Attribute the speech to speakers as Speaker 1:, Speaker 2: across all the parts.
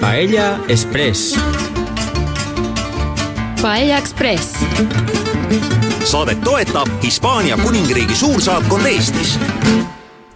Speaker 1: Paella Express.
Speaker 2: Paella Express.
Speaker 3: saadet toetab Hispaania kuningriigi suursaatkond Eestis.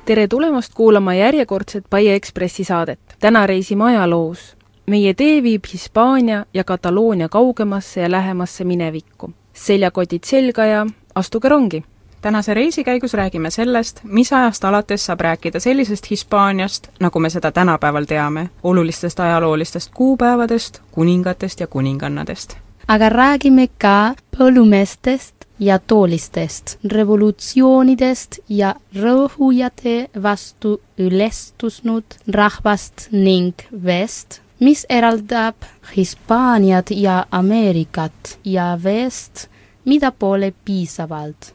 Speaker 4: tere tulemast kuulama järjekordset Paia Ekspressi saadet. täna reisime ajaloos. meie tee viib Hispaania ja Kataloonia kaugemasse ja lähemasse minevikku. seljakotid selga ja astuge rongi
Speaker 5: tänase reisi käigus räägime sellest, mis ajast alates saab rääkida sellisest Hispaaniast, nagu me seda tänapäeval teame, olulistest ajaloolistest kuupäevadest, kuningatest ja kuningannadest.
Speaker 2: aga räägime ka põllumeestest ja toolistest, revolutsioonidest ja rõhujate vastu üles tõusnud rahvast ning veest, mis eraldab Hispaaniat ja Ameerikat ja veest, mida pole piisavalt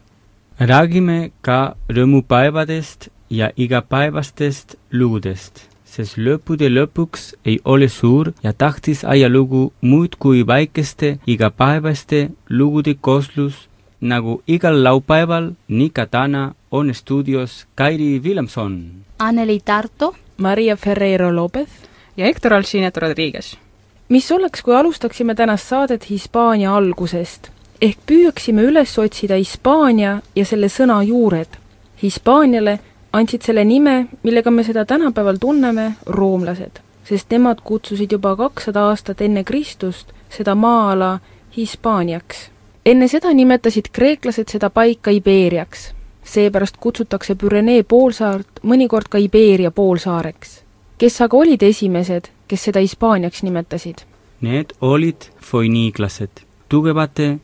Speaker 6: räägime ka rõõmupäevadest ja igapäevastest lugudest, sest lõppude lõpuks ei ole suur ja tahtis ajalugu muud kui väikeste igapäevaste lugude kooslus, nagu igal laupäeval, nii ka täna on stuudios Kairi Villemson.
Speaker 2: Anneli Tarto.
Speaker 4: Maria Ferreiro Lopez.
Speaker 5: ja Hector Alcinet Rodriguez.
Speaker 4: mis oleks, kui alustaksime tänast saadet Hispaania algusest ehk püüaksime üles otsida Hispaania ja selle sõna juured. Hispaaniale andsid selle nime, millega me seda tänapäeval tunneme, roomlased, sest nemad kutsusid juba kakssada aastat enne Kristust seda maa-ala Hispaaniaks. enne seda nimetasid kreeklased seda paika Ibeeriaks. seepärast kutsutakse Pürenee poolsaart mõnikord ka Ibeeria poolsaareks. kes aga olid esimesed, kes seda Hispaaniaks nimetasid?
Speaker 6: Need olid foiniiglased, tugevate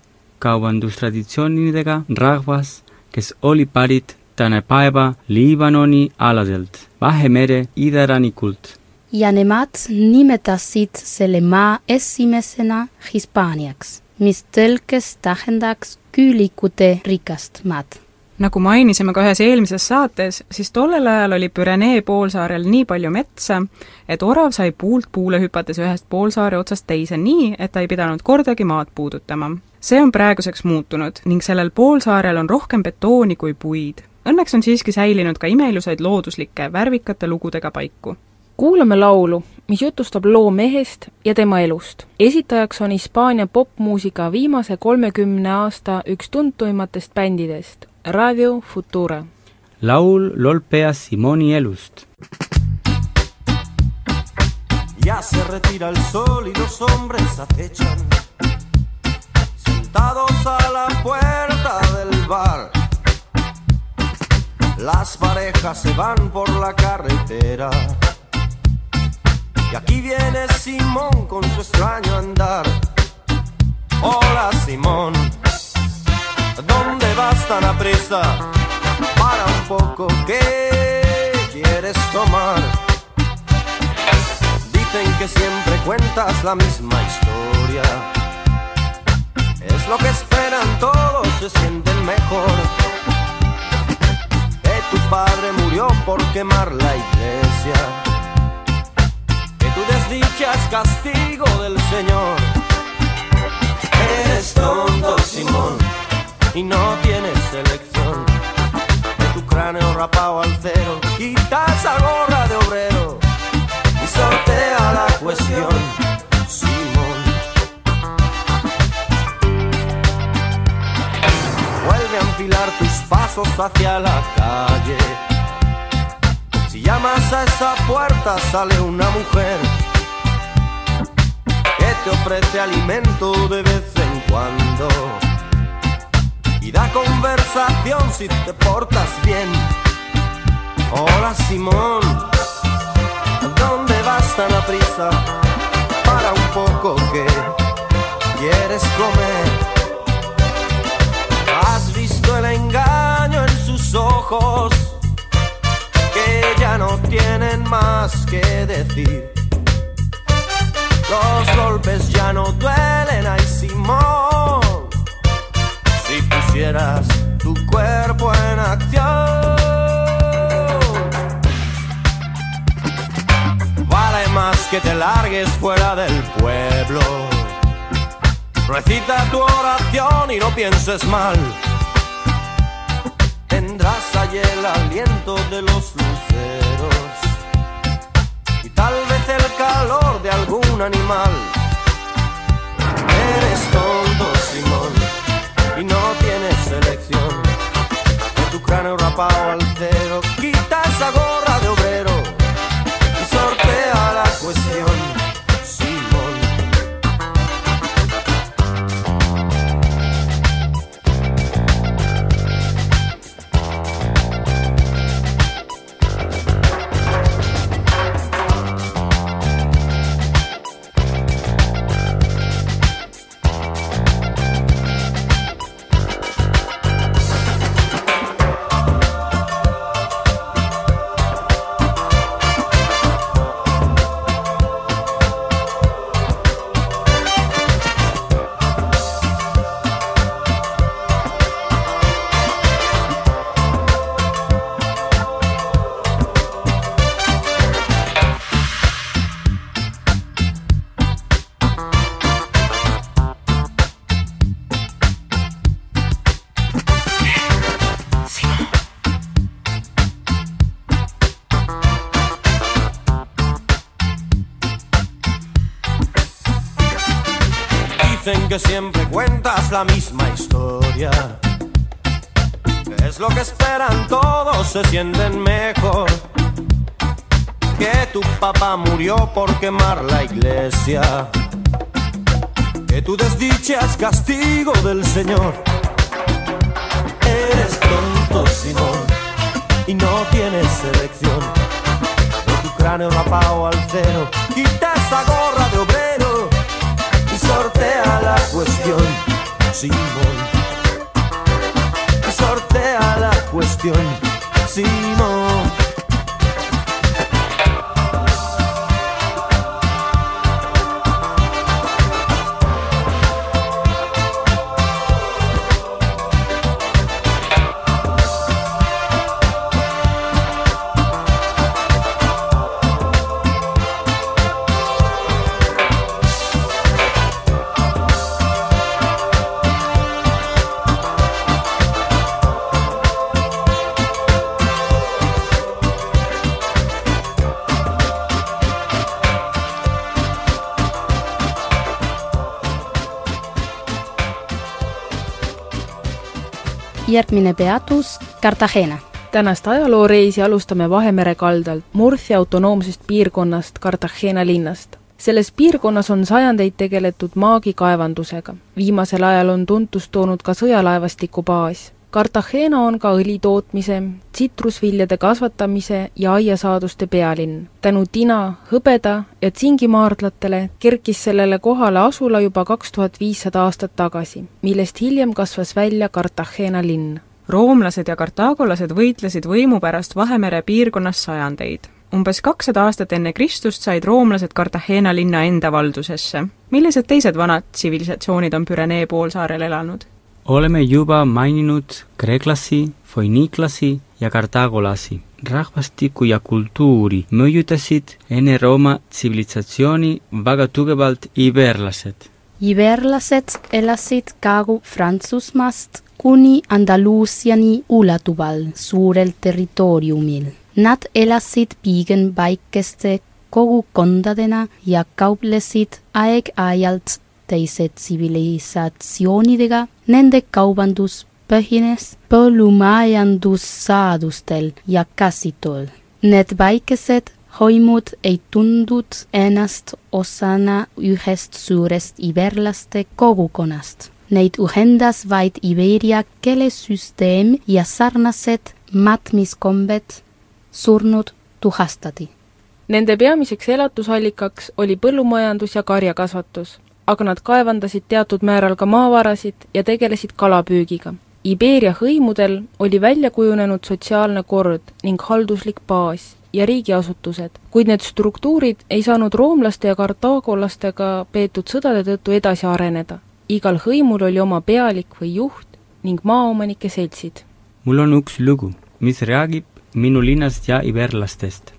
Speaker 6: kaubandustraditsioonidega rahvas, kes oli pärit tänapäeva Liibanoni aladelt, Vahemere idarannikult.
Speaker 2: ja nemad nimetasid selle maa esimesena Hispaaniaks, mis tõlkes tähendaks küülikute rikast maad
Speaker 5: nagu mainisime ka ühes eelmises saates, siis tollel ajal oli Pürenee poolsaarel nii palju metsa, et orav sai puult puule hüpates ühest poolsaare otsast teise nii, et ta ei pidanud kordagi maad puudutama. See on praeguseks muutunud ning sellel poolsaarel on rohkem betooni kui puid. Õnneks on siiski säilinud ka imeilusaid looduslikke värvikate lugudega paiku
Speaker 4: kuulame laulu, mis jutustab loo mehest ja tema elust. esitajaks on Hispaania popmuusika viimase kolmekümne aasta üks tuntuimatest bändidest, Radio Futura.
Speaker 6: laul Lolpea Simoni elust.
Speaker 7: Ya se retira el sol y los hombres acechan, sentados a la puerta del bar. Las parejas se van por la carretera. Y aquí viene Simón con su extraño andar. Hola Simón, ¿dónde vas tan aprisa? Para un poco, ¿qué quieres tomar? Dicen que siempre cuentas la misma historia. Lo que esperan todos, se sienten mejor. Que tu padre murió por quemar la iglesia. Que tu desdicha es castigo del Señor. Eres tonto, Simón y no tienes elección. De tu cráneo rapado al cero, quita esa gorra de obrero y sortea la cuestión, Vuelve a enfilar tus pasos hacia la calle. Si llamas a esa puerta sale una mujer que te ofrece alimento de vez en cuando y da conversación si te portas bien. Hola Simón, ¿dónde vas tan a prisa? Para un poco que quieres comer. El engaño en sus ojos, que ya no tienen más que decir. Los golpes ya no duelen, ay Simón si pusieras tu cuerpo en acción. Vale más que te largues fuera del pueblo. Recita tu oración y no pienses mal tendrás allí el aliento de los luceros y tal vez el calor de algún animal. Eres tonto, Simón, y no tienes selección. De tu cráneo rapado altero, quita esa gorra de obrero y sortea la cuestión. Dicen que siempre cuentas la misma historia. Es lo que esperan todos, se sienten mejor. Que tu papá murió por quemar la iglesia. Que tu desdicha es castigo del Señor. Eres tonto, Simón, y no tienes selección. Con tu cráneo rapado al cero, quita esa gorra de obrero sortea la cuestión, Simón. Sortea la cuestión, Simón.
Speaker 2: Järgmine peatus Cartagena.
Speaker 4: tänast ajalooreisi alustame Vahemere kaldalt Murcia autonoomsest piirkonnast Cartagena linnast. selles piirkonnas on sajandeid tegeletud maagikaevandusega. viimasel ajal on tuntust toonud ka sõjalaevastiku baas. Cartagena on ka õli tootmise, tsitrusviljade kasvatamise ja aiasaaduste pealinn. tänu tina, hõbeda ja tsingimaardlatele kerkis sellele kohale asula juba kaks tuhat viissada aastat tagasi, millest hiljem kasvas välja Cartagena linn
Speaker 5: roomlased ja kartaagolased võitlesid võimu pärast Vahemere piirkonnas sajandeid. umbes kakssada aastat enne Kristust said roomlased Cartagena linna enda valdusesse. millised teised vanad tsivilisatsioonid on Pürenee poolsaarel elanud?
Speaker 6: Oleme juba maininud kreeklasi, foiniiklasi ja kartaagolasi. rahvastikku ja kultuuri mõjutasid enne Rooma tsivilisatsiooni väga tugevalt iberlased.
Speaker 2: Iberlased elasid Kagu-Prantsusmaast kuni Andaluusiani ulatuval suurel territooriumil. Nad elasid pigem väikeste kogukondadena ja kauplesid aeg-ajalt teise tsivilisatsioonidega. Nende kaubandus põhines põllumajandussaadustel ja käsitööl. Need väikesed hõimud ei tundnud ennast osana ühest suurest iberlaste kogukonnast. Neid ühendas vaid Iberia keelesüsteem ja sarnased matmiskombed surnud tuhastati.
Speaker 4: Nende peamiseks elatusallikaks oli põllumajandus ja karjakasvatus, aga nad kaevandasid teatud määral ka maavarasid ja tegelesid kalapüügiga. Iberia hõimudel oli välja kujunenud sotsiaalne kord ning halduslik baas ja riigiasutused, kuid need struktuurid ei saanud roomlaste ja kartaagolastega peetud sõdade tõttu edasi areneda. igal hõimul oli oma pealik või juht ning maaomanike seltsid.
Speaker 6: mul on üks lugu, mis räägib minu linnast ja iberlastest.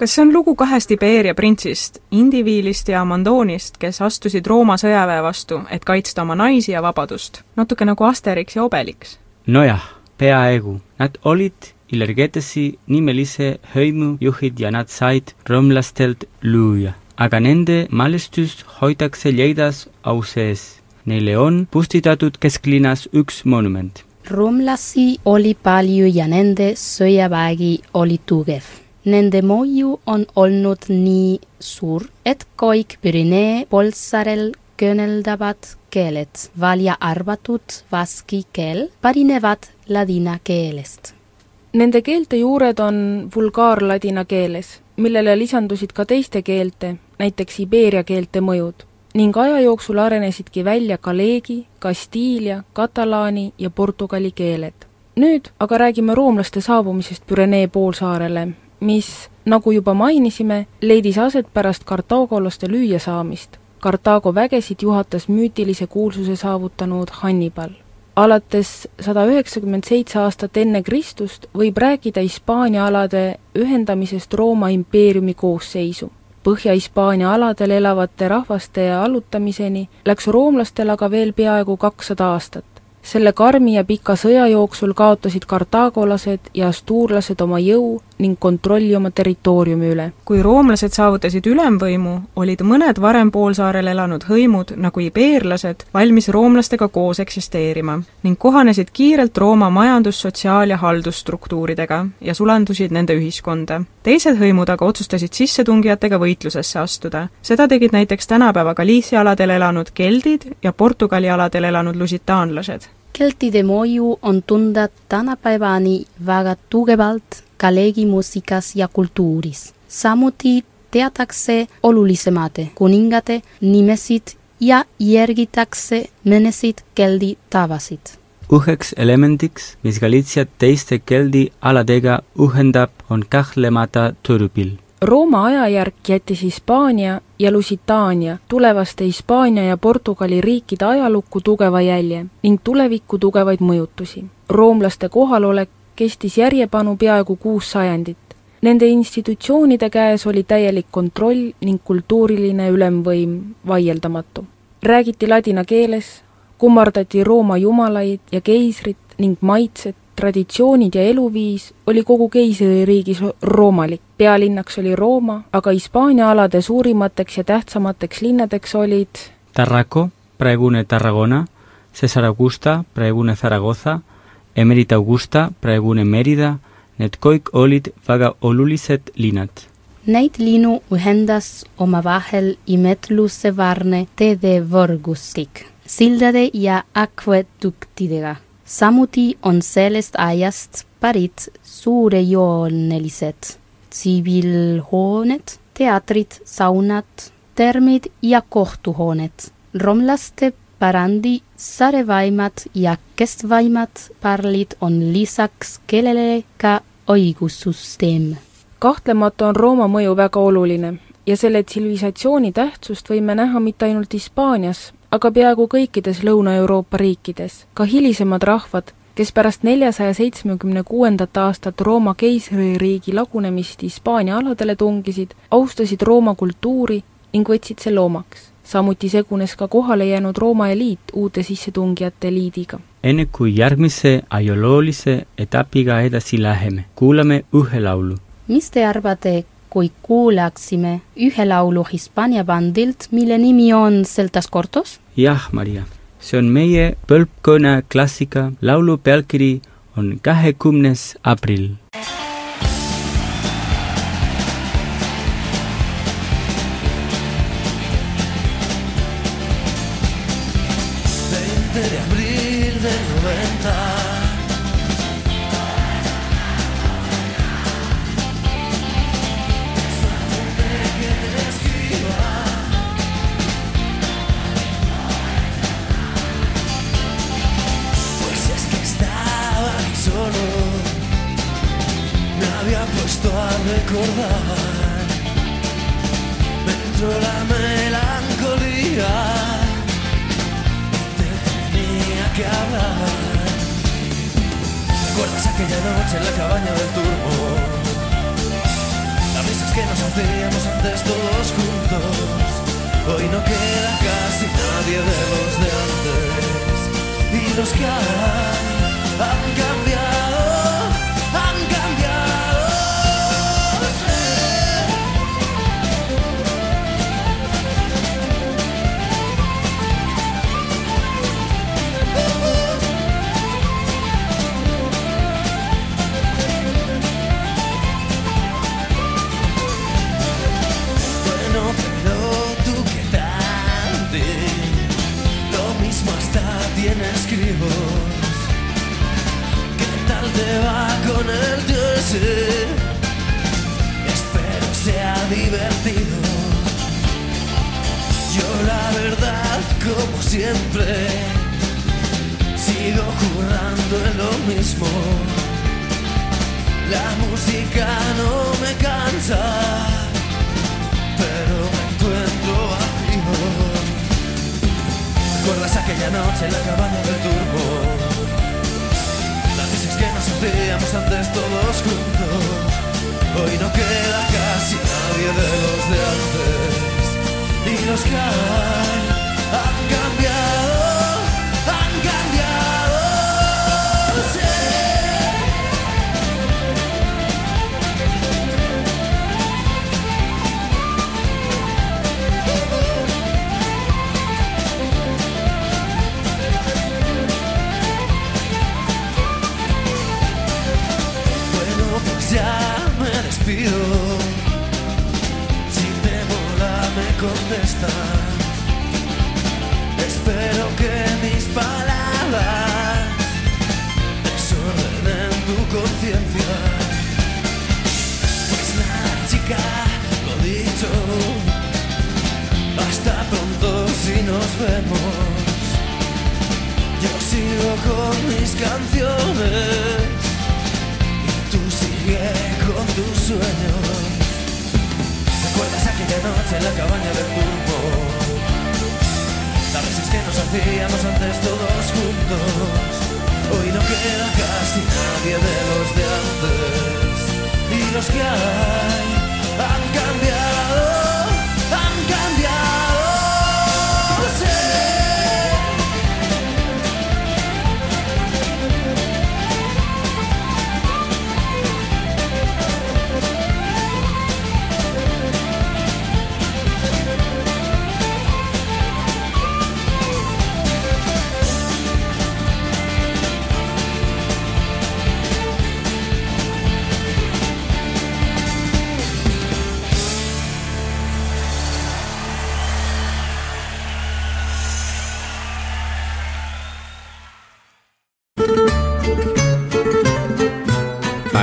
Speaker 5: Kas see on lugu kahest Iberia printsist, Indiviilist ja Mandoonist, kes astusid Rooma sõjaväe vastu, et kaitsta oma naisi ja vabadust? natuke nagu Asterix ja Obelix.
Speaker 6: nojah, peaaegu. Nad olid Illergetesi nimelise hõimujuhid ja nad said romlastelt lüüa. aga nende mälestust hoitakse Lleidas au sees. Neile on püstitatud kesklinnas üks monument.
Speaker 2: roomlasi oli palju ja nende sõjavägi oli tugev. Nende mõju on olnud nii suur, et kõik Pürinee poolsaarel kõneldavad keeled, välja arvatud vaski keel, pärinevad ladina keelest.
Speaker 4: Nende keelte juured on vulgaarladina keeles, millele lisandusid ka teiste keelte, näiteks Iberia keelte mõjud ning aja jooksul arenesidki välja galeegi, kastiilia, katalaani ja portugali keeled. nüüd aga räägime roomlaste saabumisest Pürenee poolsaarele, mis, nagu juba mainisime, leidis aset pärast kartaagolaste lüüasaamist. Kartaago vägesid juhatas müütilise kuulsuse saavutanud Hannibal. alates sada üheksakümmend seitse aastat enne Kristust võib rääkida Hispaania alade ühendamisest Rooma impeeriumi koosseisu Põhja-Hispaania aladel elavate rahvaste allutamiseni läks roomlastel aga veel peaaegu kakssada aastat. Selle karmi ja pika sõja jooksul kaotasid kartaagolased ja astuurlased oma jõu ning kontrolli oma territooriumi üle.
Speaker 5: kui roomlased saavutasid ülemvõimu, olid mõned varem poolsaarel elanud hõimud, nagu ibeerlased, valmis roomlastega koos eksisteerima ning kohanesid kiirelt Rooma majandus-, sotsiaal- ja haldusstruktuuridega ja sulandusid nende ühiskonda. teised hõimud aga otsustasid sissetungijatega võitlusesse astuda. seda tegid näiteks tänapäeva Galiisia aladel elanud keldid ja Portugali aladel elanud lusitaanlased
Speaker 2: keltide mõju on tunda tänapäevani väga tugevalt galeegimuusikas ja kultuuris. samuti teatakse olulisemate kuningate nimesid ja järgitakse mõnesid keldi tavasid.
Speaker 6: üheks elemendiks, mis Galitsiat teiste keldi aladega ühendab, on kahtlemata türbill
Speaker 4: Rooma ajajärk jättis Hispaania ja Lusitaania tulevaste Hispaania ja Portugali riikide ajalukku tugeva jälje ning tulevikku tugevaid mõjutusi. roomlaste kohalolek kestis järjepanu peaaegu kuus sajandit. Nende institutsioonide käes oli täielik kontroll ning kultuuriline ülemvõim vaieldamatu. räägiti ladina keeles, kummardati Rooma jumalaid ja keisrit ning maitset, traditsioonid ja eluviis oli kogu keisririigis roomalik. pealinnaks oli Rooma, aga Hispaania alade suurimateks ja tähtsamateks linnadeks olid
Speaker 6: Tarraco, praegune Tarragona, Cesar Augusta, praegune Zaragoza, Emerita Augusta, praegune Merida, need kõik olid väga olulised linnad.
Speaker 2: Neid linnu ühendas omavahel imetlusevarne teedevõrgustik, sildade ja akveduktidega. Samuti on sellest ajast pärit suurejoonelised tsiviilhooned, teatrid, saunad, termid ja kohtuhooned. romlaste pärandi sarevaimad ja kestvaimad pärlid on lisaks kellele ka õigussüsteem.
Speaker 4: kahtlemata on Rooma mõju väga oluline ja selle tsivilisatsiooni tähtsust võime näha mitte ainult Hispaanias, aga peaaegu kõikides Lõuna-Euroopa riikides. ka hilisemad rahvad, kes pärast neljasaja seitsmekümne kuuendat aastat Rooma keisririigi lagunemist Hispaania aladele tungisid, austasid Rooma kultuuri ning võtsid selle omaks. samuti segunes ka kohale jäänud Rooma eliit uute sissetungijate eliidiga.
Speaker 6: enne kui järgmise ajaloolise etapiga edasi läheme, kuulame ühe laulu.
Speaker 2: mis te arvate, kui kuulaksime ühe laulu Hispaania bandilt, mille nimi on Celtas Cortos?
Speaker 6: jah, Maria, see on meie põlvkonna klassika, laulu pealkiri on kahekümnes aprill.
Speaker 7: de abril del 90. Recordar, me entró la melancolía tenía que hablar. ¿Recuerdas aquella noche en la cabaña del turbo? Las risas que nos hacíamos antes todos juntos. Hoy no queda casi nadie de los de antes. Y los que han, han
Speaker 8: Yo la verdad, como siempre, sigo currando en lo mismo. La música no me cansa, pero me encuentro vacío. ¿Recuerdas aquella noche en la cabaña del turbo? Las veces que nos hacíamos antes todos juntos. Hoy no queda casi nadie de los de antes. Y los contestas. Espero que mis palabras desordenen tu conciencia. Pues nada, chica, lo dicho. Hasta pronto si nos vemos. Yo sigo con mis canciones y tú sigue con tus sueños. ¿Recuerdas aquella noche en la cabaña del turbo? Las veces que nos hacíamos antes todos juntos. Hoy no queda casi nadie de los de antes. Y los que hay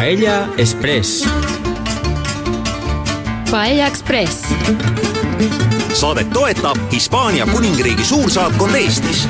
Speaker 1: Paella Express.
Speaker 2: Paella Express.
Speaker 3: saadet toetab Hispaania kuningriigi suursaatkond Eestis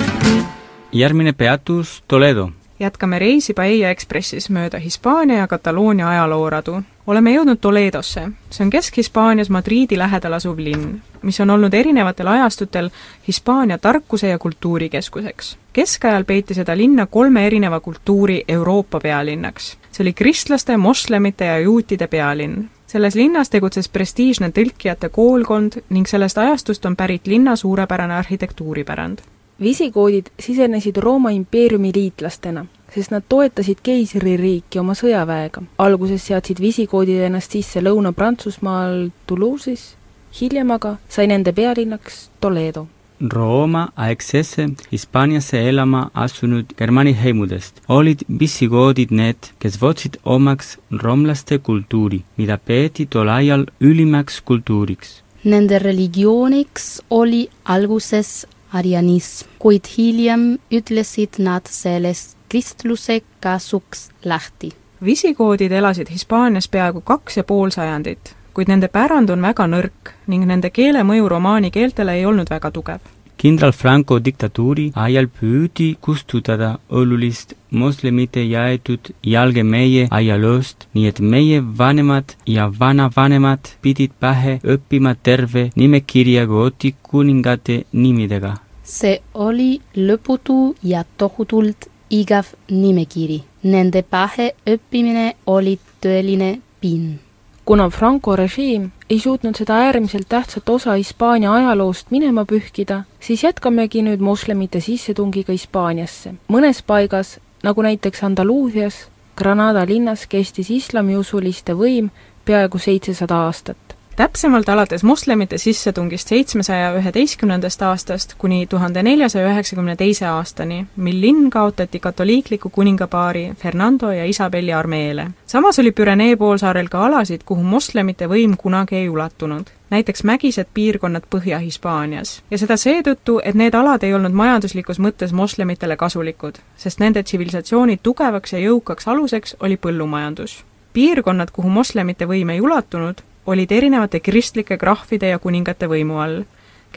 Speaker 6: järgmine peatus Toledo.
Speaker 5: jätkame reisi Paella Ekspressis mööda Hispaania ja Kataloonia ajalooradu. Oleme jõudnud Toledosse, see on Kesk-Hispaanias Madriidi lähedal asuv linn, mis on olnud erinevatel ajastutel Hispaania tarkuse ja kultuurikeskuseks. keskajal peeti seda linna kolme erineva kultuuri Euroopa pealinnaks. see oli kristlaste, moslemite ja juutide pealinn selles linnas tegutses prestiižne tõlkijate koolkond ning sellest ajastust on pärit linna suurepärane arhitektuuripärand
Speaker 4: visikoodid sisenesid Rooma impeeriumi liitlastena, sest nad toetasid keisririiki oma sõjaväega. alguses seadsid visikoodid ennast sisse Lõuna-Prantsusmaal Toulouse'is, hiljem aga sai nende pealinnaks Toledo.
Speaker 6: Rooma aegsesse Hispaaniasse elama asunud Germani heimudest olid visigoodid need, kes võtsid omaks romlaste kultuuri, mida peeti tol ajal ülimaks kultuuriks.
Speaker 2: Nende religiooniks oli alguses arianism, kuid hiljem ütlesid nad sellest kristluse kasuks lahti.
Speaker 5: visikoodid elasid Hispaanias peaaegu kaks ja pool sajandit, kuid nende pärand on väga nõrk ning nende keele mõju romaani keeltele ei olnud väga tugev.
Speaker 6: kindral Franco diktatuuri ajal püüdi kustutada olulist moslemite jaetud jalge meie ajaloost, nii et meie vanemad ja vanavanemad pidid pähe õppima terve nimekirja gooti kuningate nimidega.
Speaker 2: see oli lõputu ja tohutult igav nimekiri. Nende pähe õppimine oli tõeline piin.
Speaker 4: kuna Franco režiim ei suutnud seda äärmiselt tähtsat osa Hispaania ajaloost minema pühkida, siis jätkamegi nüüd moslemite sissetungiga Hispaaniasse. mõnes paigas, nagu näiteks Andaluusias, Granada linnas kestis islamiusuliste võim peaaegu seitsesada aastat.
Speaker 5: Täpsemalt alates moslemite sissetungist seitsmesaja üheteistkümnendast aastast kuni tuhande neljasaja üheksakümne teise aastani, mil linn kaotati katoliikliku kuningapaari Fernando ja Isabelli armeele. samas oli Pürenee poolsaarel ka alasid, kuhu moslemite võim kunagi ei ulatunud. näiteks mägised piirkonnad Põhja-Hispaanias. ja seda seetõttu, et need alad ei olnud majanduslikus mõttes moslemitele kasulikud, sest nende tsivilisatsiooni tugevaks ja jõukaks aluseks oli põllumajandus. piirkonnad, kuhu moslemite võim ei ulatunud, olid erinevate kristlike krahvide ja kuningate võimu all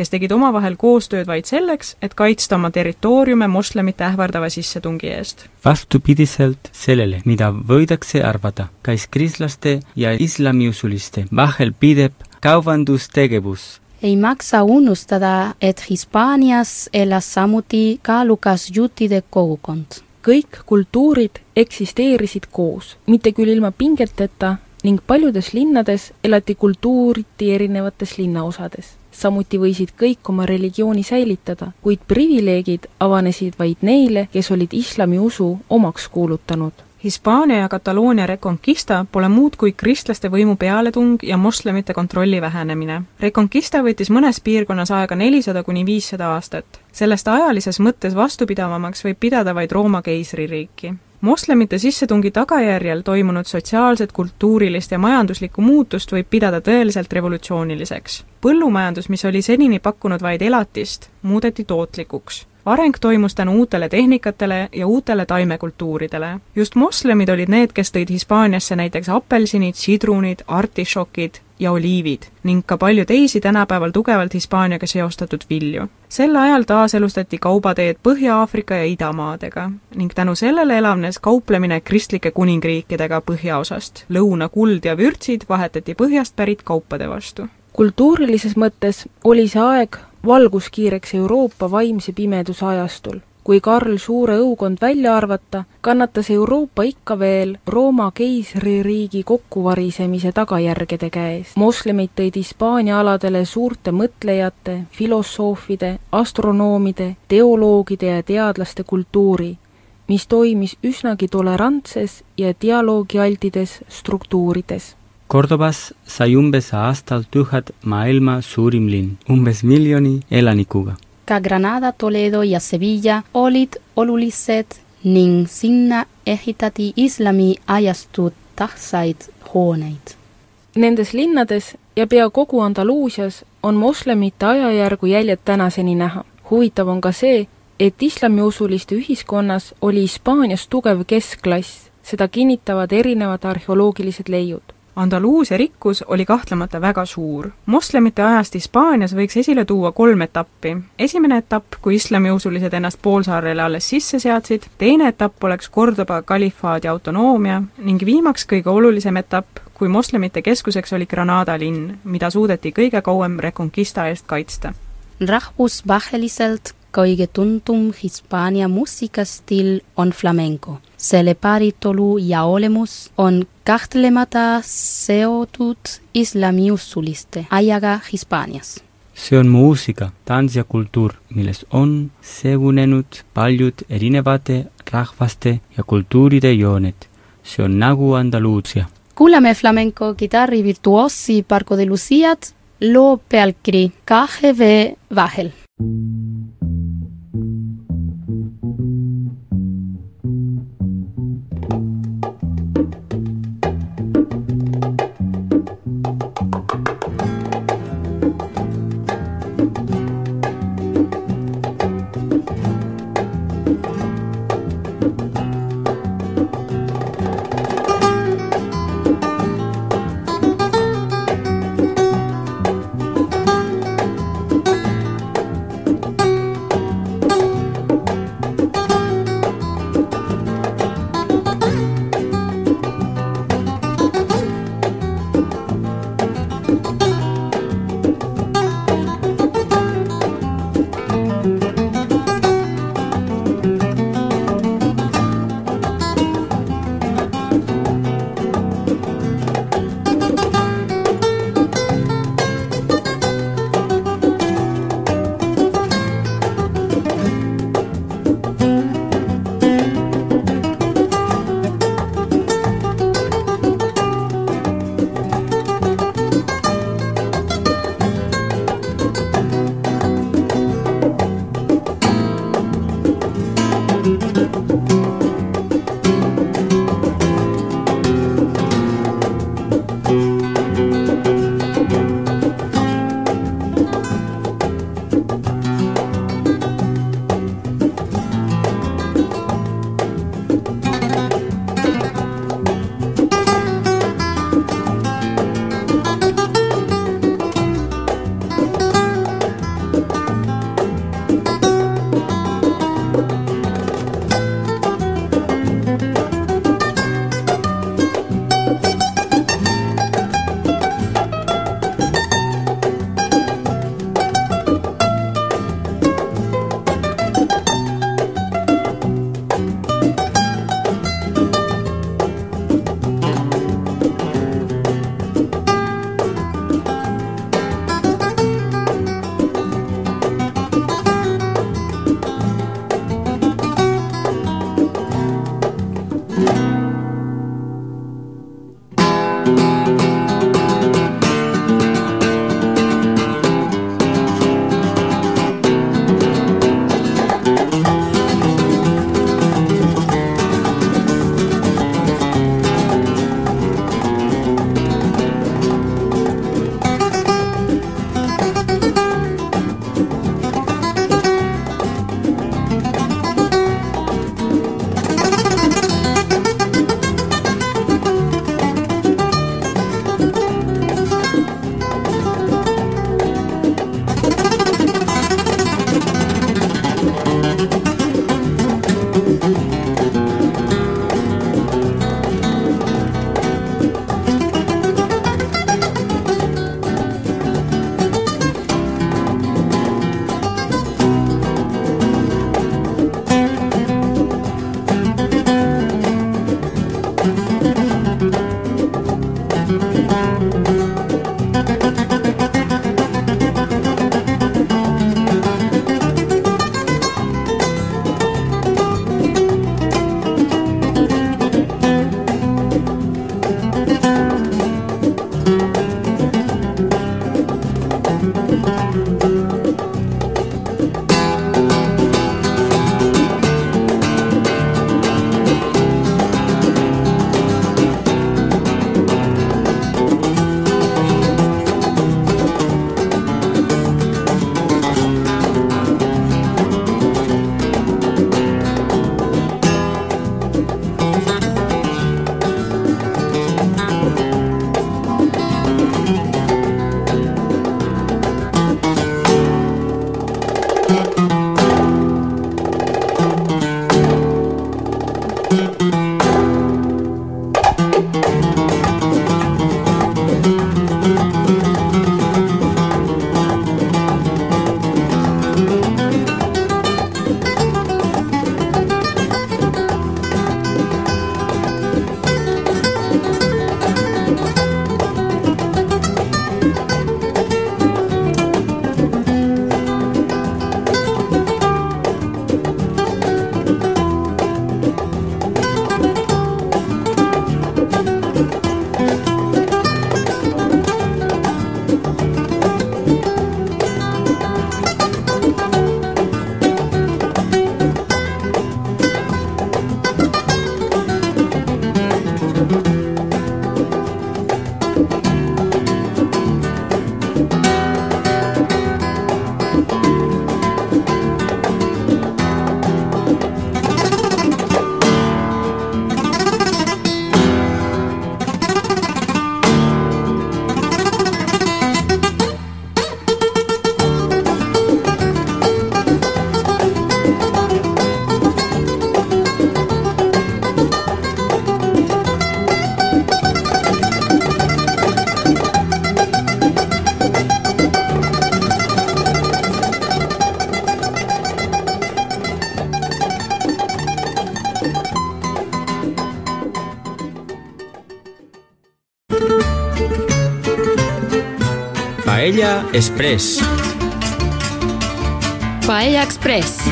Speaker 5: kes tegid omavahel koostööd vaid selleks, et kaitsta oma territooriume moslemite ähvardava sissetungi eest.
Speaker 6: vastupidiselt sellele, mida võidakse arvata, käis kristlaste ja islamiusuliste vahel pidev kaubandustegevus.
Speaker 2: ei maksa unustada, et Hispaanias elas samuti kaalukas juutide kogukond.
Speaker 4: kõik kultuurid eksisteerisid koos, mitte küll ilma pingeteta, ning paljudes linnades elati kultuuriti erinevates linnaosades samuti võisid kõik oma religiooni säilitada, kuid privileegid avanesid vaid neile, kes olid islamiusu omaks kuulutanud.
Speaker 5: Hispaania ja Kataloonia Reconquista pole muud kui kristlaste võimu pealetung ja moslemite kontrolli vähenemine. Reconquista võttis mõnes piirkonnas aega nelisada kuni viissada aastat. sellest ajalises mõttes vastupidavamaks võib pidada vaid Rooma keisririiki moslemite sissetungi tagajärjel toimunud sotsiaalset, kultuurilist ja majanduslikku muutust võib pidada tõeliselt revolutsiooniliseks. põllumajandus, mis oli senini pakkunud vaid elatist, muudeti tootlikuks. Areng toimus tänu uutele tehnikatele ja uutele taimekultuuridele. just moslemid olid need, kes tõid Hispaaniasse näiteks apelsinid, sidrunid, artišokid ja oliivid ning ka palju teisi tänapäeval tugevalt Hispaaniaga seostatud vilju. sel ajal taaselustati kaubateed Põhja-Aafrika ja idamaadega ning tänu sellele elavnes kauplemine kristlike kuningriikidega põhjaosast. lõuna kuld ja vürtsid vahetati põhjast pärit kaupade vastu.
Speaker 4: kultuurilises mõttes oli see aeg valguskiireks Euroopa vaimse pimeduse ajastul kui Karl Suure õukond välja arvata, kannatas Euroopa ikka veel Rooma keisririigi kokkuvarisemise tagajärgede käes. moslemid tõid Hispaania aladele suurte mõtlejate, filosoofide, astronoomide, teoloogide ja teadlaste kultuuri, mis toimis üsnagi tolerantses ja dialoogialtides struktuurides
Speaker 6: Kordobas sai umbes aastal tuhat maailma suurim linn, umbes miljoni elanikuga
Speaker 2: ka Granada, Toledo ja Sevilla olid olulised ning sinna ehitati islami ajastud tähtsaid hooneid.
Speaker 4: Nendes linnades ja pea kogu Andaluusias on moslemite ajajärgu jäljed tänaseni näha. huvitav on ka see, et islamiusuliste ühiskonnas oli Hispaanias tugev keskklass, seda kinnitavad erinevad arheoloogilised leiud
Speaker 5: Andaluusia rikkus oli kahtlemata väga suur. moslemite ajast Hispaanias võiks esile tuua kolm etappi. esimene etapp, kui islamiusulised ennast poolsaarele alles sisse seadsid, teine etapp oleks Cordoba kalifaadi autonoomia ning viimaks kõige olulisem etapp, kui moslemite keskuseks oli Granada linn, mida suudeti kõige kauem Reconquista eest kaitsta.
Speaker 2: rahvusvaheliselt kõige tuntum Hispaania muusikastiil on flamenco. Selle päritolu ja olemus on kahtlemata seotud islamiusuliste ajaga Hispaanias.
Speaker 6: see on muusika, tants ja kultuur, milles on segunenud paljud erinevate rahvaste ja kultuuride jooned. see on nagu Andaluusia.
Speaker 2: kuulame flamenco kitarrivirtuoosi Parco de Luciat loo pealkiri vee vahel.
Speaker 1: Paella Express.
Speaker 2: Paella Express.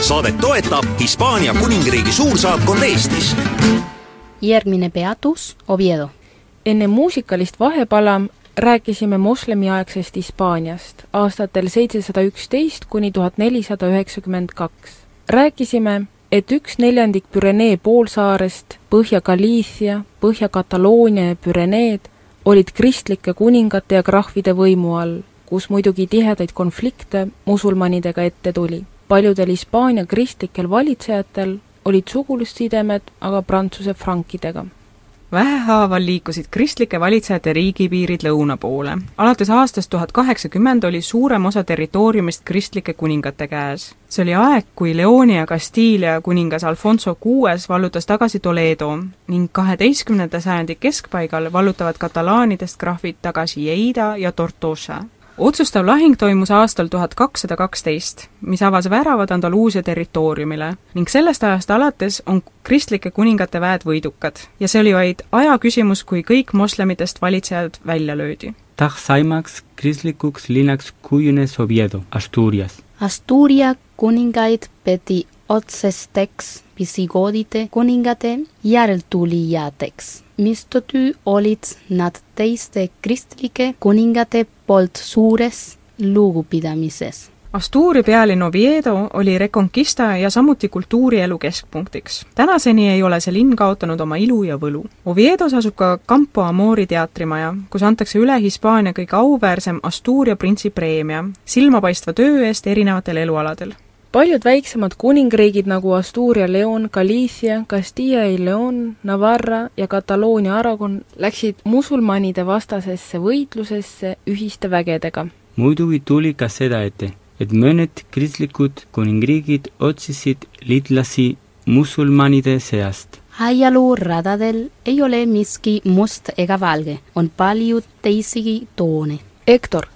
Speaker 3: saadet toetab Hispaania kuningriigi suursaatkond Eestis.
Speaker 2: järgmine peatus Oviedo.
Speaker 4: enne muusikalist vahepala rääkisime moslemiaegsest Hispaaniast aastatel seitsesada üksteist kuni tuhat nelisada üheksakümmend kaks. rääkisime, et üks neljandik Pürenee poolsaarest, Põhja-Galiitia, Põhja-Kataloonia ja Püreneed olid kristlike kuningate ja krahvide võimu all, kus muidugi tihedaid konflikte musulmanidega ette tuli. paljudel Hispaania kristlikel valitsejatel olid sugulussidemed aga Prantsuse frankidega
Speaker 5: vähehaaval liikusid kristlike valitsejate riigipiirid lõuna poole. alates aastast tuhat kaheksakümmend oli suurem osa territooriumist kristlike kuningate käes. see oli aeg, kui Leoni ja Kastiilia kuningas Alfonso Kuues vallutas tagasi Toledo ning kaheteistkümnenda sajandi keskpaigal vallutavad katalaanidest krahvid tagasi Lleida ja Tortosa otsustav lahing toimus aastal tuhat kakssada kaksteist, mis avas väravad Andaluusia territooriumile ning sellest ajast alates on kristlike kuningate väed võidukad ja see oli vaid aja küsimus, kui kõik moslemitest valitsejad välja löödi.
Speaker 6: Tahsaimaks kristlikuks linnaks kujunes Oviedo, Asturias.
Speaker 2: Asturia kuningaid peeti otsesteks visigoodide kuningate järeltulijateks, mistõttu olid nad teiste kristlike kuningate poolt suures lugupidamises.
Speaker 5: Asturia pealinn Oviedo oli Reconquista ja samuti kultuurielu keskpunktiks. tänaseni ei ole see linn kaotanud oma ilu ja võlu. Oviedos asub ka Campo Amori teatrimaja, kus antakse üle Hispaania kõige auväärsem Asturia printsi preemia silmapaistva töö eest erinevatel elualadel
Speaker 4: paljud väiksemad kuningriigid nagu Asturia, Leon, Galicia, Castilla y Leon, Navarra ja Kataloonia Aragon läksid musulmanide vastasesse võitlusesse ühiste vägedega.
Speaker 6: muidugi tuli ka seda ette, et mõned kristlikud kuningriigid otsisid liitlasi musulmanide seast.
Speaker 2: ajalooradadel ei ole miski must ega valge, on palju teisigi toone.
Speaker 4: Hektor,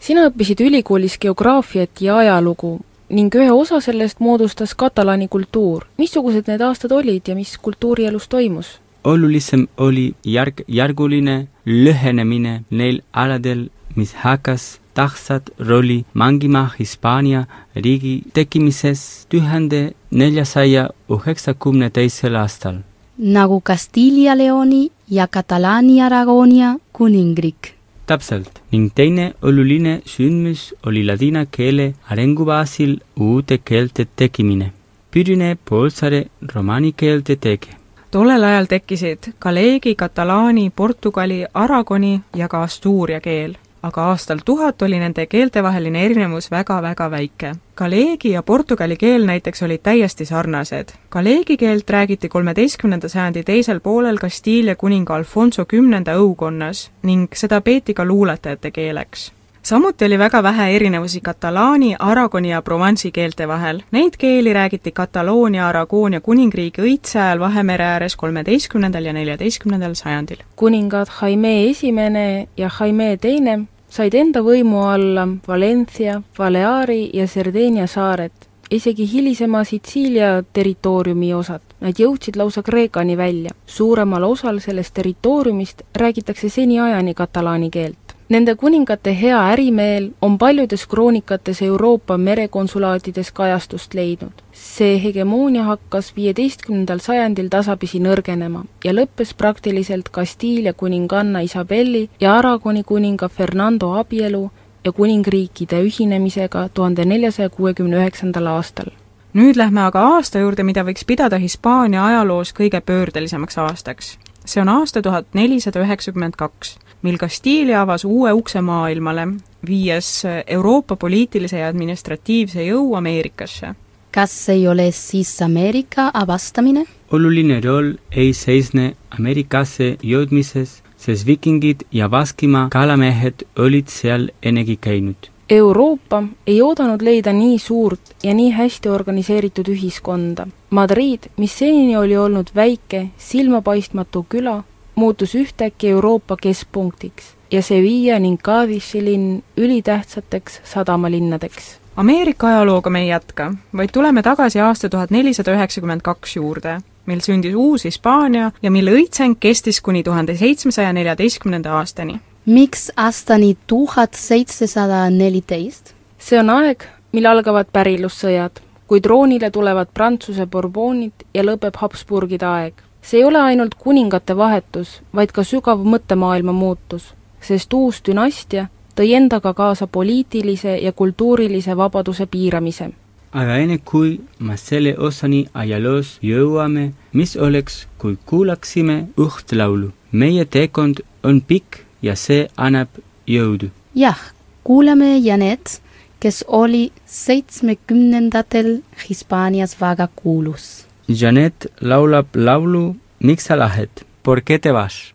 Speaker 4: sina õppisid ülikoolis geograafiat ja ajalugu ning ühe osa sellest moodustas katalaani kultuur. missugused need aastad olid ja mis kultuurielus toimus?
Speaker 6: olulisem oli järk-järguline lõhenemine neil aladel, mis hakkas tähtsat rolli mängima Hispaania riigi tekkimises tuhande neljasaja üheksakümne teisel aastal.
Speaker 2: nagu Castilla Leoni ja Katalaania Aragonia kuningriik
Speaker 6: täpselt ning teine oluline sündmus oli ladina keele arengubaasil uute keelte tekkimine. Pürinee poolsaare romaani keelte teke.
Speaker 5: tollel ajal tekkisid galeegi, katalaani, portugali, aragoni ja ka astuuria keel aga aastal tuhat oli nende keeltevaheline erinevus väga-väga väike. Galeegi ja portugali keel näiteks olid täiesti sarnased. Galeegi keelt räägiti kolmeteistkümnenda sajandi teisel poolel Kastiilia kuninga Alfonso kümnenda õukonnas ning seda peeti ka luuletajate keeleks samuti oli väga vähe erinevusi katalaani, aragoni ja provansi keelte vahel. Neid keeli räägiti Kataloonia, Aragoonia kuningriigi õitse ajal Vahemere ääres kolmeteistkümnendal ja neljateistkümnendal sajandil.
Speaker 4: kuningad Jaime Esimene ja Jaime Teine said enda võimu alla Valencia, Baleari ja Sardeenia saared, isegi hilisema Sitsiilia territooriumi osad. Nad jõudsid lausa Kreekani välja. suuremal osal sellest territooriumist räägitakse seniajani katalaani keelt. Nende kuningate hea ärimeel on paljudes kroonikates Euroopa merekonsulaatides kajastust leidnud. see hegemoonia hakkas viieteistkümnendal sajandil tasapisi nõrgenema ja lõppes praktiliselt Kastiilia kuninganna Isabelli ja Aragoni kuninga Fernando abielu ja kuningriikide ühinemisega tuhande neljasaja kuuekümne üheksandal aastal
Speaker 5: nüüd lähme aga aasta juurde, mida võiks pidada Hispaania ajaloos kõige pöördelisemaks aastaks. see on aasta tuhat nelisada üheksakümmend kaks mil Kastiilia avas uue ukse maailmale, viies Euroopa poliitilise ja administratiivse jõu Ameerikasse.
Speaker 2: kas ei ole siis Ameerika avastamine?
Speaker 6: oluline roll ei seisne Ameerikasse jõudmises, sest vikingid ja Baskimaa kalamehed olid seal ennegi käinud.
Speaker 4: Euroopa ei oodanud leida nii suurt ja nii hästi organiseeritud ühiskonda. Madrid, mis senini oli olnud väike, silmapaistmatu küla, muutus ühtäkki Euroopa keskpunktiks ja Sevilla ning Cadixi linn ülitähtsateks sadamalinnadeks.
Speaker 5: Ameerika ajalooga me ei jätka, vaid tuleme tagasi aasta tuhat nelisada üheksakümmend kaks juurde, mil sündis uus Hispaania ja mille õitseng kestis kuni tuhande seitsmesaja neljateistkümnenda aastani
Speaker 2: miks aastani tuhat seitsesada neliteist?
Speaker 4: see on aeg, mil algavad pärilussõjad, kui troonile tulevad Prantsuse Bourbonid ja lõpeb Habsburgide aeg. See ei ole ainult kuningate vahetus, vaid ka sügav mõttemaailma muutus, sest uus dünastia tõi endaga kaasa poliitilise ja kultuurilise vabaduse piiramise
Speaker 6: aga enne kui me selle osani ajaloos jõuame, mis oleks, kui kuulaksime üht laulu. meie teekond on pikk ja see annab jõudu.
Speaker 2: jah, kuulame Janet, kes oli seitsmekümnendatel Hispaanias väga kuulus.
Speaker 6: Janet laulab laulu Miks sa lähed? ¿Por qué te vas?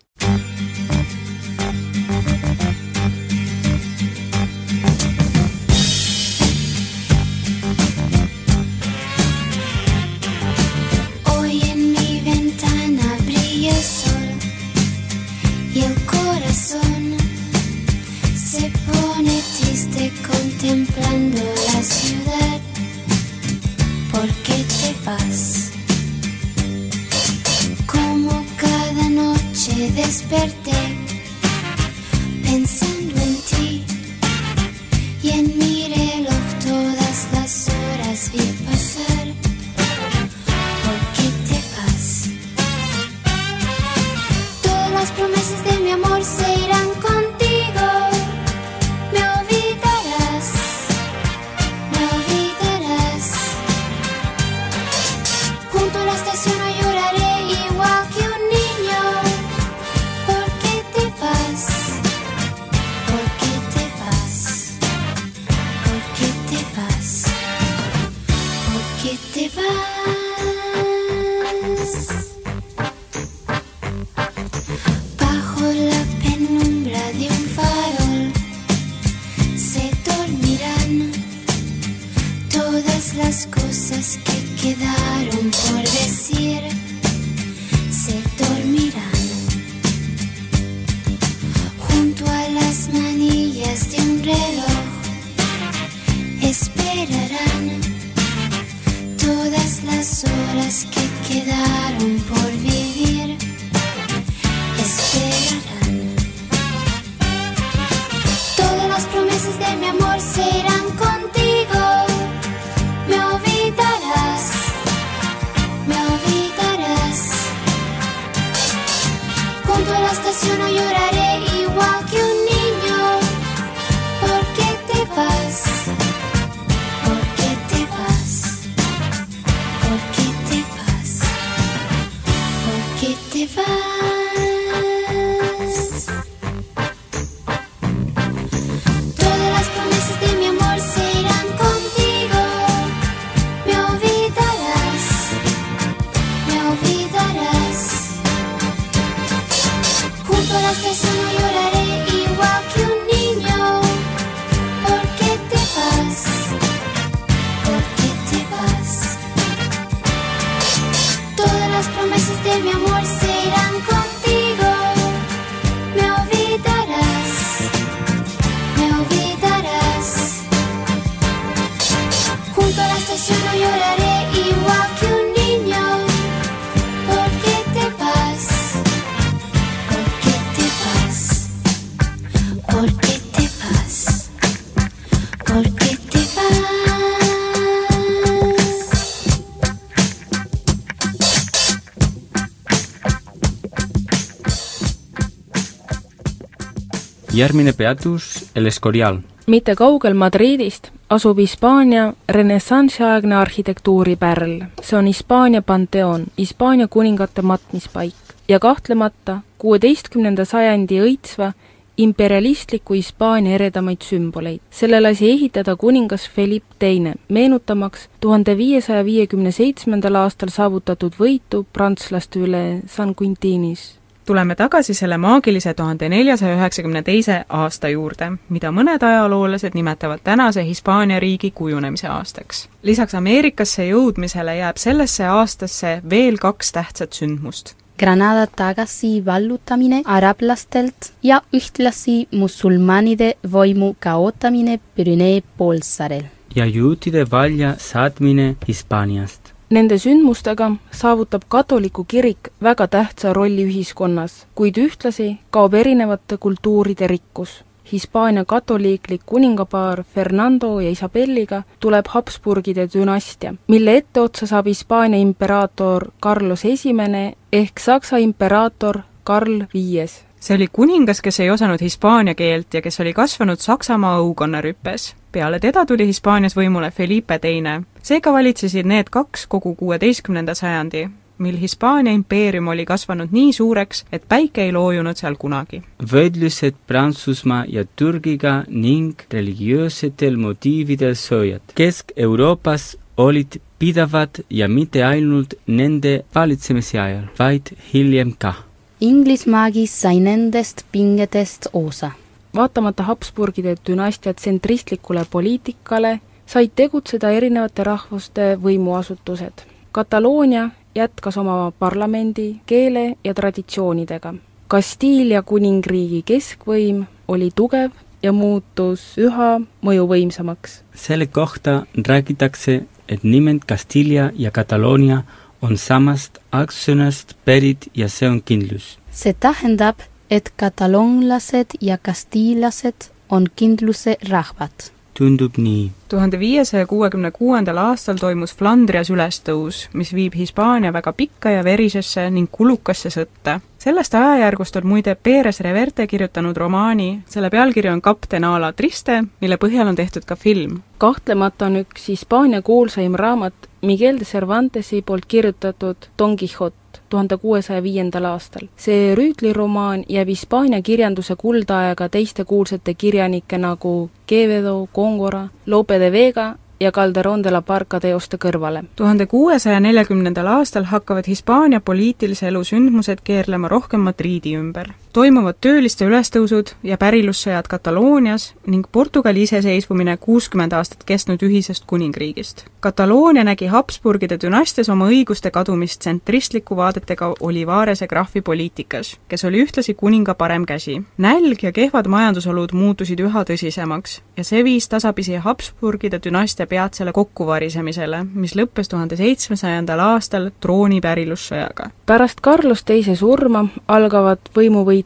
Speaker 9: Hoy en mi ventana brilla el sol y el corazón se pone triste contemplando la ciudad. ¿Por qué te vas? Desperté
Speaker 6: järgmine peatus El Escorial.
Speaker 4: mitte kaugel Madridist asub Hispaania renessansiaegne arhitektuuripärl. see on Hispaania Panteon, Hispaania kuningate matmispaik ja kahtlemata kuueteistkümnenda sajandi õitsva imperialistliku Hispaania eredamaid sümboleid. selle lasi ehitada kuningas Philipp Teine, meenutamaks tuhande viiesaja viiekümne seitsmendal aastal saavutatud võitu prantslaste üle San Quintinis
Speaker 5: tuleme tagasi selle maagilise tuhande neljasaja üheksakümne teise aasta juurde, mida mõned ajaloolased nimetavad tänase Hispaania riigi kujunemise aastaks. lisaks Ameerikasse jõudmisele jääb sellesse aastasse veel kaks tähtsat sündmust.
Speaker 2: Granada tagasi vallutamine arablastelt ja ühtlasi musulmanide võimu kaotamine Pürinee poolsaarel.
Speaker 6: ja juutide välja saatmine Hispaaniast.
Speaker 4: Nende sündmustega saavutab katoliku kirik väga tähtsa rolli ühiskonnas, kuid ühtlasi kaob erinevate kultuuride rikkus. Hispaania katoliiklik kuningapaar Fernando ja Isabelliga tuleb Habsburgide dünastia, mille etteotsa saab Hispaania imperaator Carlos Esimene ehk Saksa imperaator Karl Viies
Speaker 5: see oli kuningas, kes ei osanud hispaania keelt ja kes oli kasvanud Saksamaa õukonnarüppes. peale teda tuli Hispaanias võimule Felipe Teine. Seega valitsesid need kaks kogu kuueteistkümnenda sajandi, mil Hispaania impeerium oli kasvanud nii suureks, et päike ei loojunud seal kunagi.
Speaker 6: võrdlused Prantsusmaa ja Türgiga ning religioossetel motiividel soojad. Kesk-Euroopas olid pidavad ja mitte ainult nende valitsemise ajal, vaid hiljem ka
Speaker 2: Inglismaagi sai nendest pingetest osa.
Speaker 4: vaatamata Habsburgide dünastia tsentristlikule poliitikale, said tegutseda erinevate rahvuste võimuasutused. Kataloonia jätkas oma parlamendi, keele ja traditsioonidega. Kastiilia kuningriigi keskvõim oli tugev ja muutus üha mõjuvõimsamaks.
Speaker 6: selle kohta räägitakse, et nimed Castilla ja Kataloonia on samast algsõnast pärit ja see on kindlus.
Speaker 2: see tähendab, et kataloonlased ja kastiillased on kindluse rahvad.
Speaker 6: Tundub nii.
Speaker 5: tuhande viiesaja kuuekümne kuuendal aastal toimus Flandrias ülestõus, mis viib Hispaania väga pikka ja verisesse ning kulukasse sõtta. sellest ajajärgust on muide Perez Reverte kirjutanud romaani, selle pealkiri on Kapten a la Triste, mille põhjal on tehtud ka film.
Speaker 4: kahtlemata on üks Hispaania kuulsaim raamat Miguel de Cervantesi poolt kirjutatud Don Quixote tuhande kuuesaja viiendal aastal. see rüütliromaan jääb Hispaania kirjanduse kuldaega teiste kuulsate kirjanike nagu Quevedo, Góngora, Lope de Vega ja Calderón de la Barca teoste kõrvale.
Speaker 5: tuhande kuuesaja neljakümnendal aastal hakkavad Hispaania poliitilise elu sündmused keerlema rohkem Madriidi ümber. Toimuvad tööliste ülestõusud ja pärilussõjad Kataloonias ning Portugali iseseisvumine kuuskümmend aastat kestnud ühisest kuningriigist. Kataloonia nägi Habsburgide dünastias oma õiguste kadumist tsentristliku vaadetega Olivarese graafi poliitikas, kes oli ühtlasi kuninga parem käsi. nälg ja kehvad majandusolud muutusid üha tõsisemaks ja see viis tasapisi Habsburgide dünastia peatsele kokkuvarisemisele, mis lõppes tuhande seitsmesajandal aastal trooni pärilussõjaga.
Speaker 4: pärast Carlos teise surma algavad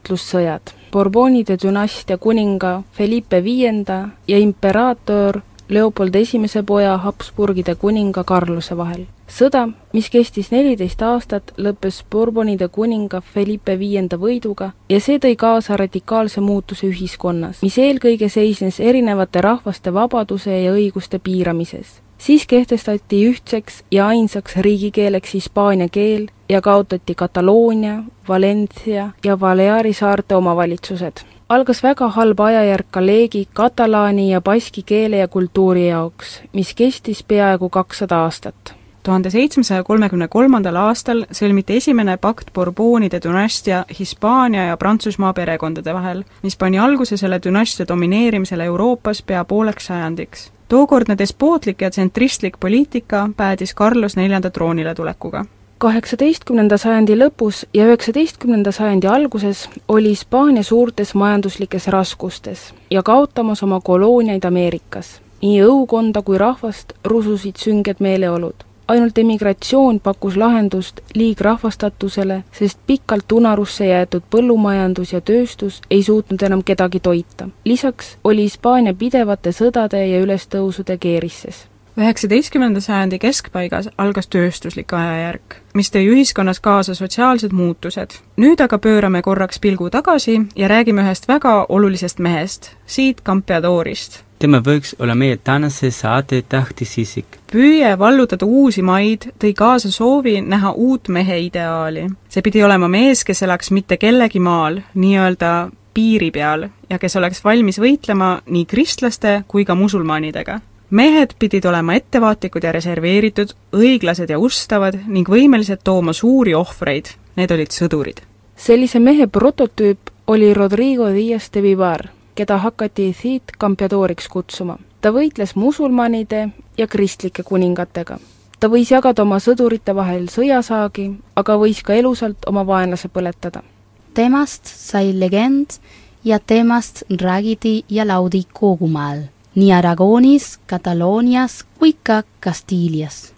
Speaker 4: võimuvõitlussõjad. Bourbonide dünastia kuninga Felipe Viienda ja imperaator Leopold Esimese poja Habsburgide kuninga Carlose vahel. sõda, mis kestis neliteist aastat, lõppes Bourbonide kuninga Felipe Viienda võiduga ja see tõi kaasa radikaalse muutuse ühiskonnas, mis eelkõige seisnes erinevate rahvaste vabaduse ja õiguste piiramises siis kehtestati ühtseks ja ainsaks riigikeeleks hispaania keel ja kaotati Kataloonia, Valencia ja Baleari saarte omavalitsused. algas väga halb ajajärk Galeegi, katalaani ja baski keele ja kultuuri jaoks, mis kestis peaaegu kakssada aastat
Speaker 5: tuhande seitsmesaja kolmekümne kolmandal aastal sõlmiti esimene pakt Bourbonide dünastia Hispaania ja Prantsusmaa perekondade vahel, mis pani alguse selle dünastia domineerimisele Euroopas pea pooleks sajandiks. Tookordne despootlik ja tsentristlik poliitika päädis Carlos neljanda troonile tulekuga
Speaker 4: kaheksateistkümnenda sajandi lõpus ja üheksateistkümnenda sajandi alguses oli Hispaania suurtes majanduslikes raskustes ja kaotamas oma kolooniaid Ameerikas. nii õukonda kui rahvast rususid sünged meeleolud ainult emigratsioon pakkus lahendust liigrahvastatusele, sest pikalt unarusse jäetud põllumajandus ja tööstus ei suutnud enam kedagi toita. lisaks oli Hispaania pidevate sõdade ja ülestõusude keerisses
Speaker 5: üheksateistkümnenda sajandi keskpaigas algas tööstuslik ajajärk, mis tõi ühiskonnas kaasa sotsiaalsed muutused. nüüd aga pöörame korraks pilgu tagasi ja räägime ühest väga olulisest mehest, Siit Campeadorist
Speaker 6: tema võiks olla meie tänase saate tähtis isik.
Speaker 5: püüe vallutada uusi maid tõi kaasa soovi näha uut mehe ideaali. see pidi olema mees, kes elaks mitte kellegi maal, nii-öelda piiri peal ja kes oleks valmis võitlema nii kristlaste kui ka musulmanidega mehed pidid olema ettevaatlikud ja reserveeritud, õiglased ja ustavad ning võimelised tooma suuri ohvreid, need olid sõdurid.
Speaker 4: sellise mehe prototüüp oli Rodrigo Dias de Vivar, keda hakati Cid Campeadoriks kutsuma. ta võitles musulmanide ja kristlike kuningatega. ta võis jagada oma sõdurite vahel sõjasaagi, aga võis ka elusalt oma vaenlase põletada.
Speaker 2: temast sai legend ja temast räägiti ja laudi kogu maal nii Aragoonis, Kataloonias kui ka Kastiilias.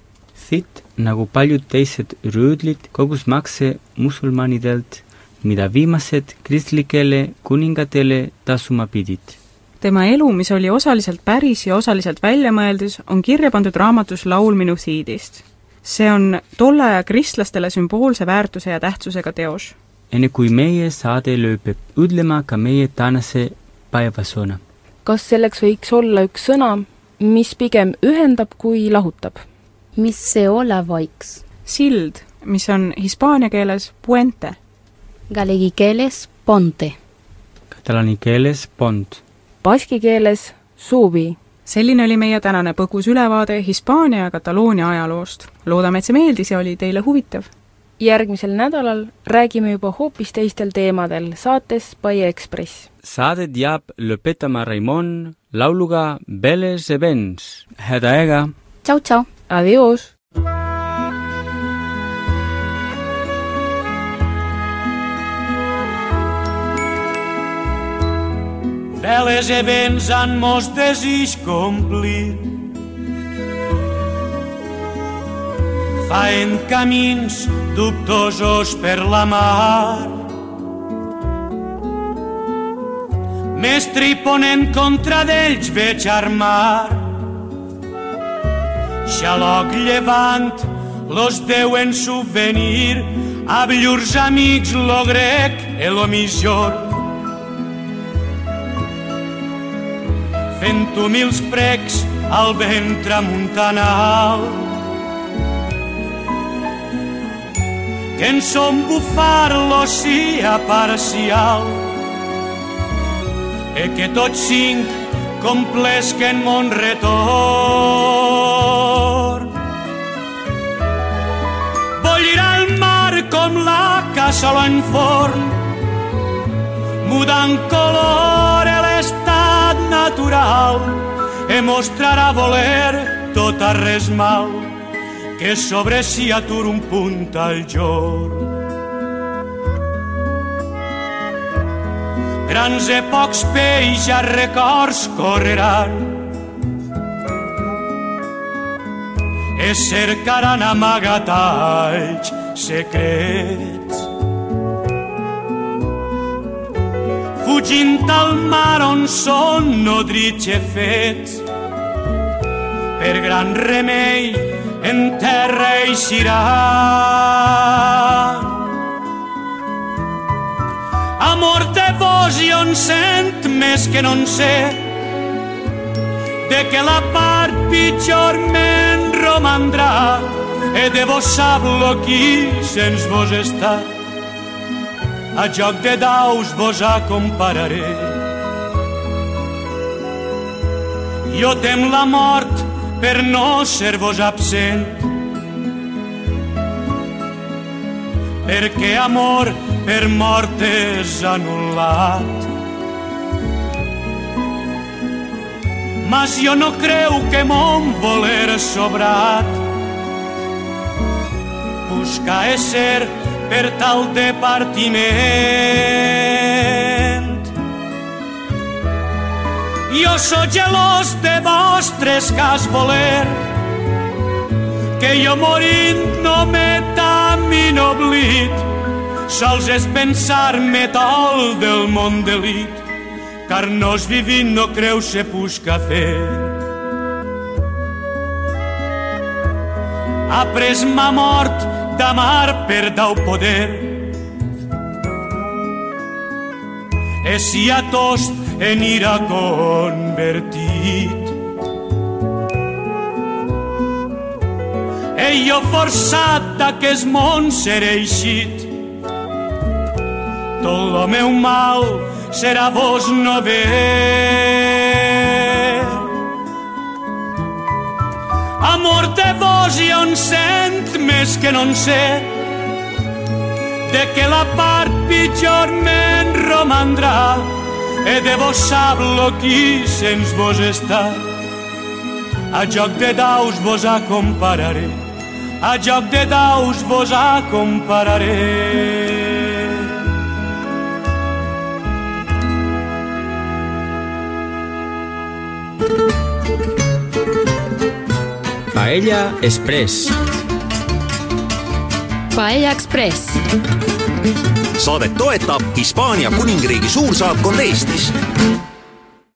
Speaker 6: Cid nagu paljud teised röödlid, kogus makse musulmanidelt, mida viimased kristlikele kuningatele tasuma pidid
Speaker 5: tema elu, mis oli osaliselt päris ja osaliselt väljamõeldis, on kirja pandud raamatus Laul minu siidist. see on tolle aja kristlastele sümboolse väärtuse ja tähtsusega teos.
Speaker 6: enne kui meie saade lõpeb, ütlema ka meie tänase päevasõna.
Speaker 4: kas selleks võiks olla üks sõna, mis pigem ühendab kui lahutab?
Speaker 2: mis see olla võiks?
Speaker 5: sild, mis on hispaania keeles puente.
Speaker 2: Galegi keeles ponte.
Speaker 6: Katalaani keeles pont
Speaker 4: baski keeles suvi.
Speaker 5: selline oli meie tänane põgus ülevaade Hispaania ja Kataloonia ajaloost. loodame, et see meeldis ja oli teile huvitav.
Speaker 4: järgmisel nädalal räägime juba hoopis teistel teemadel saates Paie Ekspress.
Speaker 6: saadet jääb lõpetama Raimon lauluga Belle se vens. head aega!
Speaker 2: tšau, tšau!
Speaker 4: Adios!
Speaker 10: Veles e vents han mos desig complir. Faen camins dubtosos per la mar. Mestre i ponent contra d'ells veig armar. Xaloc llevant, los deuen subvenir, a llurs amics lo grec e lo millor. Fent humils precs al vent tramuntanal. Que en som bufar l'oceà parcial e que tots cinc complesquen mon retorn. Bollirà el mar com la cassola en forn, mudant color l'estat natural e mostrarà voler tot a res mal que sobre si atur un punt al jorn. Grans e pocs peix a records correran e cercaran amagatalls secrets fugint al mar on són nodrits i fets. Per gran remei en terra eixiran. Amor de vos i on sent més que no en sé, de que la part pitjor me'n romandrà, e de vos sap lo qui sens vos està a joc de daus vos acompararé. Jo tem la mort per no ser-vos absent, perquè amor per mort és anul·lat. Mas jo no creu que mon voler sobrat busca ser per tal de partiment. Jo sóc gelós de vostres cas voler, que jo morint no m'he min oblit, sols és pensar-me tol del món delit, car nos vivint no creu se busca fer. Ha pres ma mort d'amar per dau poder. E si a tost en ira convertit. E jo forçat d'aquest món seré eixit. Tot lo meu mal serà vos no ver. Amor de vos i on sent més que no en sé. De que la part pitjor me'n romandrà. E de vos sap lo qui sens vos està. A joc de daus vos acompararé a joc de daus vos acompararé
Speaker 1: Paella Express. Paella Express.
Speaker 3: saadet toetab Hispaania Kuningriigi suursaatkond Eestis